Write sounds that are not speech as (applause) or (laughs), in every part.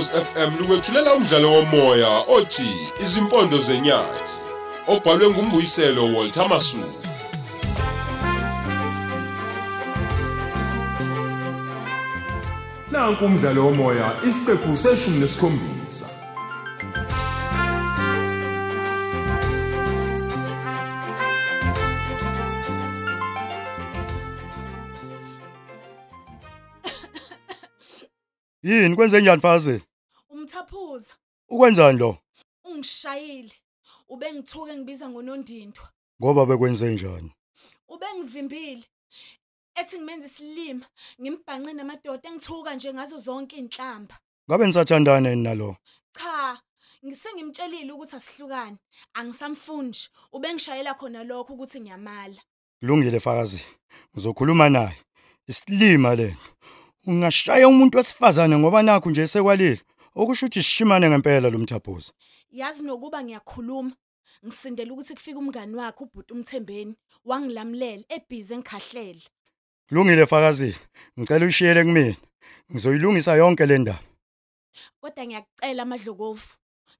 Ukhozi FM lukwethulela umdlalo womoya othi Izimpondo zenyathi obhalwe ngumbuyiselo Walter Masuku. Nanku umdlalo womoya isiqephu seshumi nesikhombisa. Yini kwenze njani Fazil? Umthaphuza Ukwenzani lo? ungishayile. Ube ngithuke ngibiza ngonondindwa. Ngoba bekwenze njani? Ube ngivimbile. Ethi ngimenze isilima, ngimbhanqe namadoda engithuka nje ngazo zonke inhlamba. Ngabe nisathandana yini nalo? Cha, ngisengimtshelile ukuthi asihlukane. Angisamfuni nje. Ube ngishayela khona lokho ukuthi ngiyamala. Kulungile Fakazi. Ngizokhuluma naye. Isilima le. Ungashaya umuntu wesifazane ngoba nakho nje sekwalile. Okusho ukuthi sishimane ngempela lo mthaphuza. Yazi nokuba ngiyakhuluma. Ngisindele ukuthi kufike umngani wakhe ubhuti umthembeni wangilamulela ebhizi engikhahlele. Kulungile Fakazi. Ngicela uyishiyele kumina. Ngizoyilungisa yonke le ndaba. Kodwa ngiyakucela amadlokovu.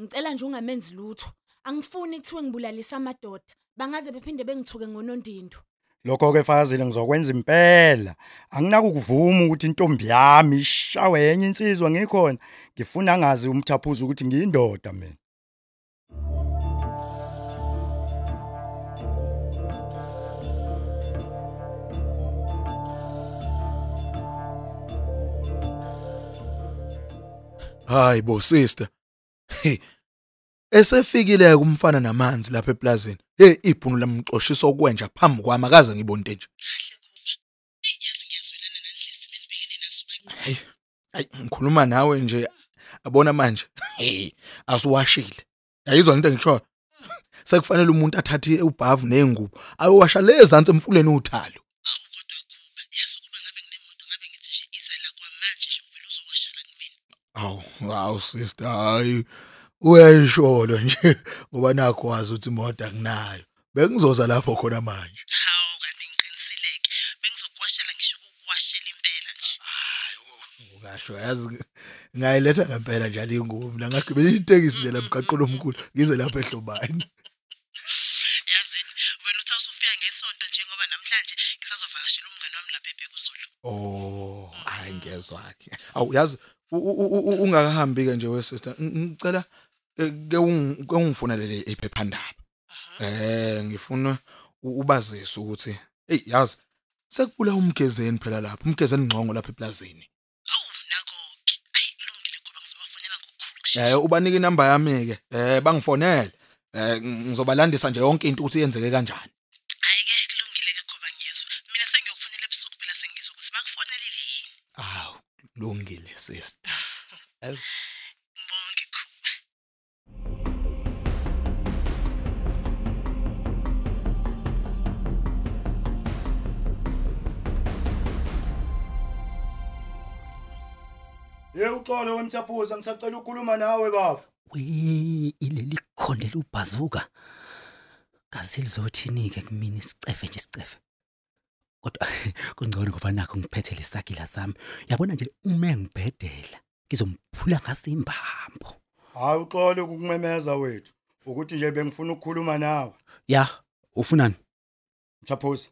Ngicela nje ungamenzi lutho. Angifuni kuthiwe ngibulalisa amadoda. Bangaze bephinde bengithuke ngonondindo. Lokho ke Fakazi ngizokwenza impela. Anginaka ukuvuma ukuthi intombi yami ishawe yenye insizwa ngikhona. Ngifuna ngazi umthaphuza ukuthi ngiyindoda mina. Hayi bo sister. Hey. Esefikile umfana namanzi lapha eplazini. Hey ibhunu lamxoshisa okwenja phambi kwami akaze ngibone into nje. Hey. Ay ngikhuluma nawe nje abona manje. Hey asiwashile. Yayizwa into engisho. Sekufanele umuntu athathe ubhavu nengubo ayowasha lezantsi emfuleni uthalo. Awu, awu sister, hayi uyayisholo nje (laughs) ngoba nakho wazi ukuthi imoto akunayo. Bengizoza lapho khona manje. Hawu kanti ngiqinisileke bengizokuwashela ngisho ukuwashela impela nje. Ukasho yazi ngayiletha ngempela njalo ingubo mina ngagibela itekisi nje lamgaqolo omkhulu ngize lapha ehlobani. (laughs) Yazini wena uthi awusufika ngesonto njengoba namhlanje ngisazovakashela umngane wami lapha eBhekuzulu. Oh, hayi ngezwa ke. Awu yazi u- u- u- u- ungakahambi ke nje we sister ng- ngicela eh, ke ungi- ke ungifunelele iphephandaba. Eh ngifuna ubazise ukuthi hey yazi sekubula umgezeni phela lapha umgezeni ngqongo lapha eplazini. Kulungile. Eh ubanike inamba yami ke. Eh bangifonele. Eh ngizobalandisa nje yonke into ukuthi yenzeke kanjani. Hayi ke kulungile ke kuba ngiyezwa. Mina sengiyokufonela ebusuku phela sengizwa ukuthi bakufonelile yini. Aw, lungile sister. (laughs) Ye uxolo wemthaphuza ngisacela ukukhuluma nawe bafu. Wi ileli khonde lubhazuka. Kaze lizothini ke kumina isicefe nje isicefe. Kodwa kungcono ngoba nakho ngiphethe lesakila sami. Yabona nje uma ngibhedela ngizomphula ngasimbambo. Hayi uxolo ukukumemeza wethu. Ukuthi nje bengifuna ukukhuluma nawe. Ya, ufunani? Mthaphuza.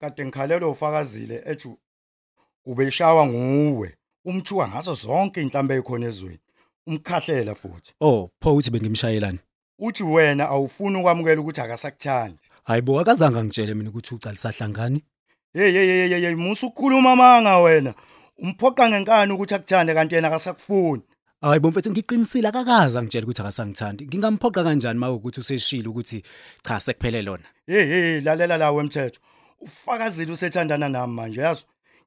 Kade ngikhalelwa ufakazile ethi ubeshawa nguwe. Umthuka ngazo zonke inhlambe ekhona ezweni. Umkhahlela futhi. Oh, pho uthi bengimshayelani? Uthi wena awufuni ukwamukela ukuthi akasakuthandi. Hayibo akazange ngitshele mina ukuthi ucala sahlangani. Hey hey hey hey, hey musu ukukhuluma manga wena. Umphoqa ngenkani ukuthi akuthande kanti yena akasakufuni. Hayibo mfethu ngiqinisile akakaza ngitshela ukuthi akasangithandi. Ngingamphoqa kanjani maku ukuthi useshilo ukuthi cha sekuphele lona. Hey hey lalela la wemthetho. Ufakazile usethandana nami manje yazi.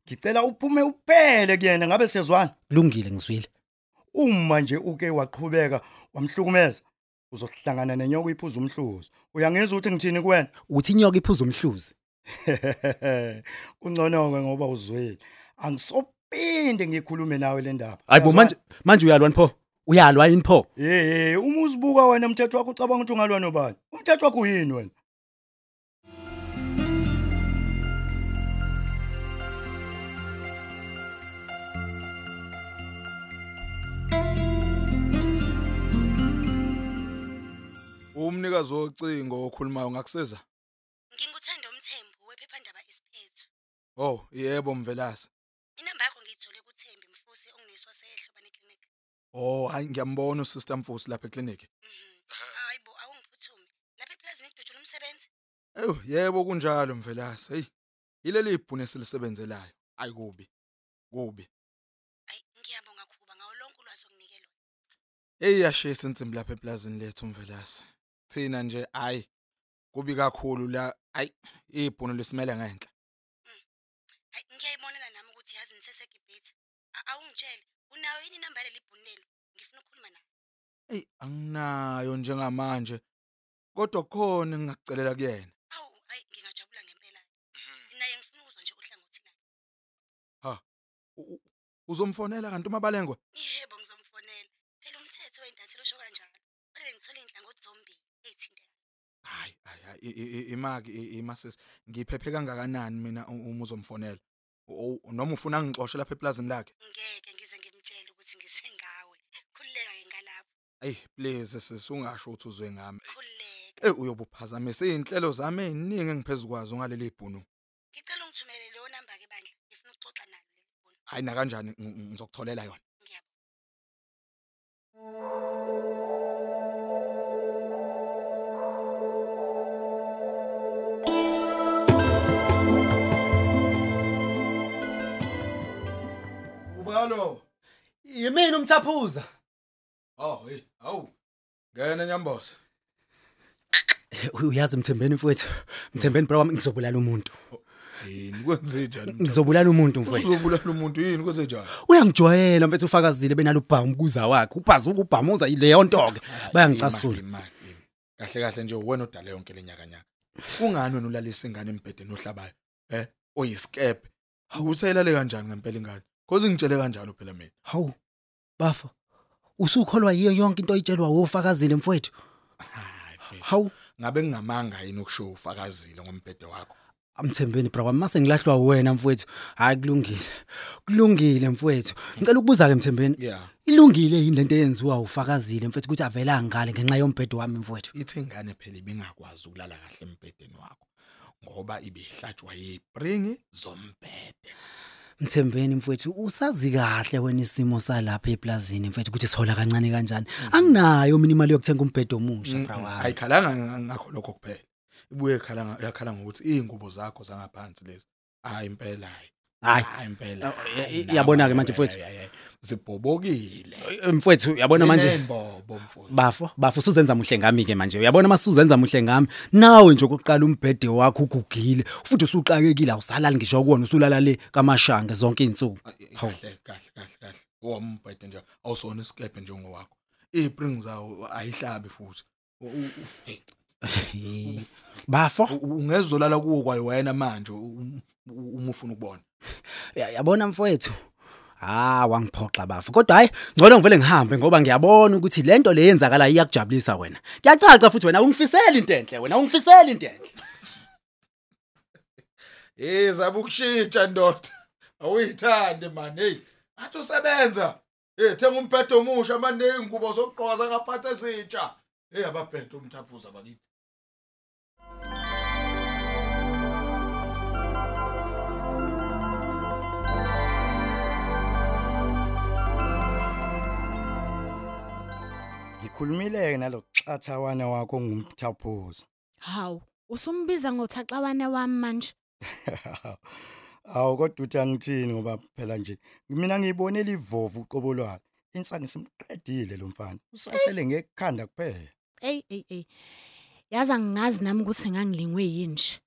Ngicela uphume uphele kuyena ngabe sezwana. Kulungile ngizwile. Uma nje uke waqhubeka wamhlukumeza uzohlangana nenyoka iphuza umhluzi. Uyangizwa ukuthi ngithini kuwena? Uthi inyoka iphuza umhluzi. (laughs) Kungcono ke ngoba uzwile. Angisopinde ngikhulume nawe le ndaba. Hayibo manje manje uyalwa pho? Uyalwa yini pho? Hey hey uma uzibuka wena umthetho wakho ucabanga ukuthi ungalwa nobani? Umthetho wakho uyini wena? Umnikazi wocingo okhulumayo ngakusiza Nginguthando umthembu wephephandaba isiphethu. oh yebo mvelase Inamba yakho ngiyithole kuThembi Mfusi onginesi waseHlobane Clinic. oh hayi ngiyambona usister Mfusi lapha ekliniki Mhm. Hayibo awungiphuthume. Lapha eplazini kudutshula umsebenzi. eyo yebo kunjalo mvelase hey ileli ibhune silisebenzelayo ayi kubi Ayi ngiyabonga khuba ngawo lonke ulwazi onginike lona. hey yashisa insimbi lapha eplazini lethu mvelase thina nje hayi kubi kakhulu la ayi ibhune lisimele ngenhla Hayi ngiyayibonela nami ukuthi yazi nisesegibhithi. A- Awungitshele unayo yini inamba leli bhunelo? Ngifuna ukukhuluma nawe. hey anginayo njengamanje kodwa khona engingakucelela kuyena Awu hayi ngingajabula ngempela. Naye ngifuna ukuzwa nje uhlangothi lakhe. U- u- uzomfonela kanti umabalengwa Yebo ngizomfonela. Phela umthetho weintathelo usho kanjalo. Kodwa ngithola inhlangothi zombili ezithintekayo. hayi hayi hayi, i- i- i- imaki i- imasisi ngiphephe kangakanani mina u- uma uzomfonela O- o- noma ufuna ngixoxe lapha eplazini lakhe Ngeke ngize ngimtshele ukuthi ngizwe ngawe. Khulileka ke ngalapho. hey please sisungasho ukuthi uzwe ngami Khulileka. eh uyobuphazamisa izinhlelo zami eziningi engiphezukwazo ngaleli ibhunu Ngicela ungithumele leyo namba ke bandla. Ngifuna ukuxoxa nalo leli bhunu. hayi na kanjani ng- ng- ngizokutholela yona Ngiyabonga. Ubalo Yimini umthaphuza. oh hey awu ngene nyamboza Uyazi mthembeni mfowethu. Mthembeni bro wami ngizobulala umuntu. yini kwenze njani Ngizobulala umuntu mfowethu. uzobulala umuntu yini kwenze njani Uyangijwayela mfethu ufakazile benalo ubhamu kuza wakhe. Ubhazuka ubhamuza leyo nto ke. Bayangicasula. Imali, imali. kahle kahle nje wena odala yonke lenyaka nyaka kungani wena ulalisa ingane embhedeni ohlabayo eh oyiskep usayilale kanjani ngempela ingane cause ngitshele kanjalo phela mina Hawu. Bafa. Usukholwa yiyo yonke into oyitshelwa wofakazile mfowethu. Hawu. ngabe ngingamanga yini ukusho ufakazile ngombhede wakho Amthembeni bro wami mase ngilahlwa wena mfowethu. Hayi kulungile. Kulungile mfowethu. Ngicela ukubuza ke mthembeni. yeah Ilungile yini lento eyenziwa ufakazile mfethu ukuthi avela ngale ngenxa yombhedo wami mfowethu. ithi ingane phela ibingakwazi ukulala kahle embhedeni wakho ngoba ibihlatshwa yibringi zombhede Mthembeni mfowethu usazi kahle wena isimo salapha eplazini mfethu ukuthi sihola kancane kanjani. Anginayo mina imali yokuthenga umbhedo omusha bra wami. ayikhalanga nga- ngakho lokho kuphela ibuye ekhala nga- yakhala ngokuthi izingubo zakho zangaphansi lezi hayi impela hayi Hayi. impela. Oh, yabona-ke manje mfowethu. zibhobokile. Mfowethu uyabona manje? Bafo bafo usuzenza muhle ngami ke manje. Uyabona masuzenza muhle ngami? Nawe nje ukuqala umbhede wakho ugugile futhi usuqakekile awusalali ngisho kuwona usulala le kamashange zonke izinsuku kahle kahle kahle kahle. Owambhede nje awusona isikebhe njengowakho ibring zawo ayihlabi futhi. Bafo? Ungezolala kuwo kwayo wena manje uma ufuna ukubona. Yabona mfowethu Ah wangiphoxa bafo kodwa hayi ngcono ngivele ngihambe ngoba ngiyabona ukuthi lento le yenzakala iyakujabulisa wena kuyacaca futhi wena ungifisela into enhle wena ungifisela into enhle Eh zabe ukushintsha ndoda. Awuyithande man hey. Athi usebenza. Eh thenga umphetho omusha manje ingubo zokugqoza ngaphansi ezintsha. Eh ababhede umthaphuza bakithi. Ngikhulumile naloxathawana wakho ngumthaphuza. Hawu, usumbiza ngothaxawana wami manje. (laughs) Awu kodwa uthi angithini ngoba phela nje mina ngiyibonela ivovu uqobo lwakhe. Insani simqedile lo mfana. Usasele ngekhanda kuphela. Ey ey ey. Yaza ngingazi nami ukuthi ngangilingwe yini nje.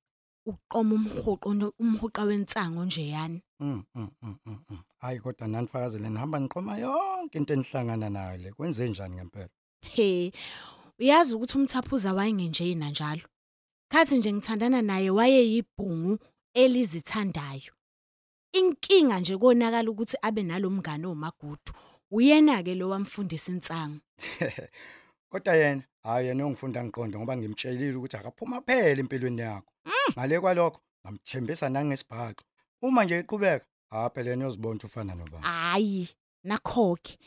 Uqoma umhuqo no- umhuqa wensango nje yani. Mm mm mm mm, mm. Hayi kodwa nanifakazele nihamba ngiqoma yonke into enihlangana nayo le. Kwenze njani ngempela? He. Uyazi ukuthi umthaphuza wayengenjena njalo. Khathi nje ngithandana naye wayeyibhungu elizithandayo. Inkinga nje konakala ukuthi abe nalomngane omagudu. Uyena ke lo wamfundisa insango. (laughs) Kodwa yena hayi yena ongifunda ngiqonda ngoba ngimtshelile ukuthi akaphuma phela empilweni yakho. Ngale kwalokho ngamthembisa nangesibhaxo. Uma nje iqhubeka, ha phela yena uyozibona ufana nobani. Hayi, nakhokhe.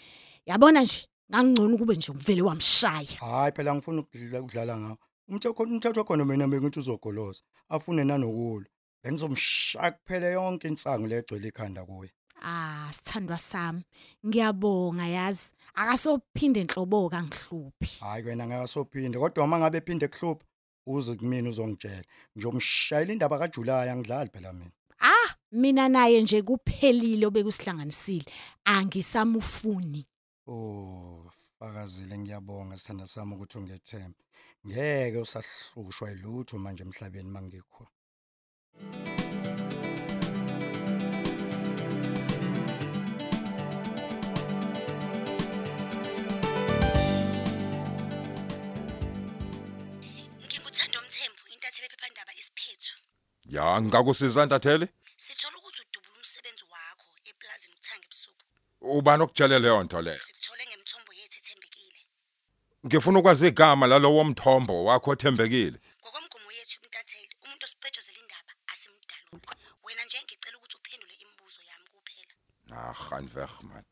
Yabona nje ngangcono kube nje uvele wamshaya. Hayi phela ngifuna ukudlala ukudlala ngawo. umthetho umthetho khona mina bengithi uzogoloza afune nanokulwa bengizomshaya kuphela yonke insango legcwele ikhanda kuye Ah, sithandwa sami. Ngiyabonga yazi. Akasophinde enhlobo kangihluphi. hayi wena ngeke sophinde kodwa uma ngabe ephinde kuhlupha uze kumina uzongitshela ngizomshayela indaba kaJulayi angidlali phela mina Ah, mina naye nje kuphelile obekusihlanganisile. Angisamufuni. Oh fakazile ngiyabonga sithanda sami ukuthi ungethemba ngeke usahlushwa ilutho manje emhlabeni mangikho Ngikuthanda umthembu intatheli ephephandaba isiphethu. ya ngikakusiza ntatheli Sithola ukuthi udubula umsebenzi wakho eplazini kuthanga ebusuku. ubani okutshele leyo nto leyo ngifuna ukwazi igama lalowo mthombo wakho othembekile Ngokomgomo yethu umntatheli, umuntu osiphetshezela indaba asimdaluli. Wena nje ngicela ukuthi uphendule imibuzo yami kuphela. ah gaan weg man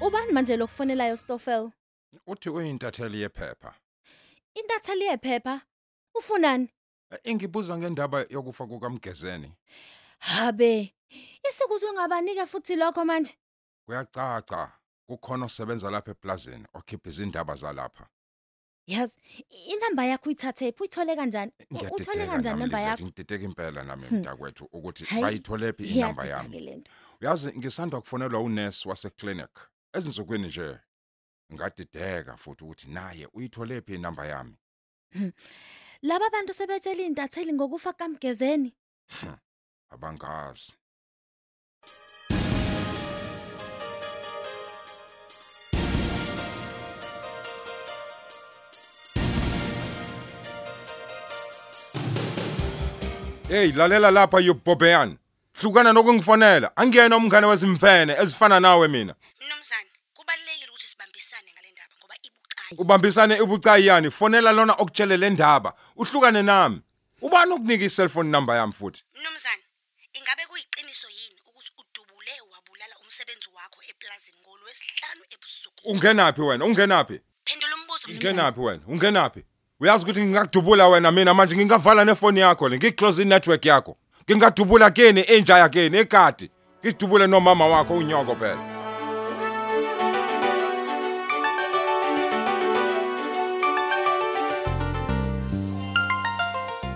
Ubani manje lokufonelayo Stoffel? uthi uyintatheli yephepha Intatheli yephepha. Ufunani? ingibuza ngendaba yokufa kukamgezeni Habe. Isikuzwe ngabanika futhi lokho manje. kuyacaca kukhona osebenza lapha eplazini okhipha izindaba zalapha Yazi, inamba yakho uyithathe phi uyithole kanjani? U- Uthole ngiyadideka kanjani nami namba Lizette, yakho? ngidideka impela nami Hmm. mntakwethu ukuthi Hayi, bayithole phi inamba Iyadida yami ke lento. uyazi ngisandwa kufonelwa unesi waseclinic ezinsukwini nje ngadideka futhi ukuthi naye uyithole phi inamba yami Laba bantu sebetshela intatheli ngokufa kaMgezeni. abangazi. Hey lalela lapha yobhobheyani hlukana nokungifonela. Angiyena umngane wezimfene ezifana nawe mina. Mnumzane, kubalekile ukuthi sibambisane ngale ndaba ngoba ibucayi. Ubambisane ibucayi yani fonela lona okutshele le ndaba. Uhlukane nami. Ubani ukunika i-cellphone number yami futhi? Mnumzane, ingabe kuyiqiniso yini ukuthi udubule wabulala umsebenzi wakho eplazini ngolwesihlanu ebusuku? ungenaphi wena? Ungenaphi? Phendula umbuzo mnumzane. ungenaphi wena? Ungenaphi? Uyazi ukuthi ngingakudubula wena mina manje ngingavala nefoni yakho le ngiclose i-network yakho. Ngingadubula kini inja yakini ekati? Ngidubule nomama wakho unyoko phela.